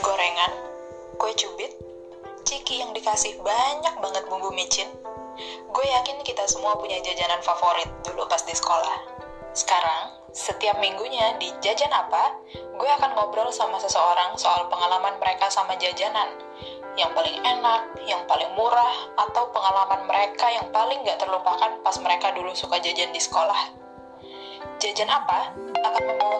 gorengan, kue cubit, ciki yang dikasih banyak banget bumbu micin. Gue yakin kita semua punya jajanan favorit dulu pas di sekolah. Sekarang, setiap minggunya di Jajan Apa, gue akan ngobrol sama seseorang soal pengalaman mereka sama jajanan. Yang paling enak, yang paling murah, atau pengalaman mereka yang paling gak terlupakan pas mereka dulu suka jajan di sekolah. Jajan Apa akan membawa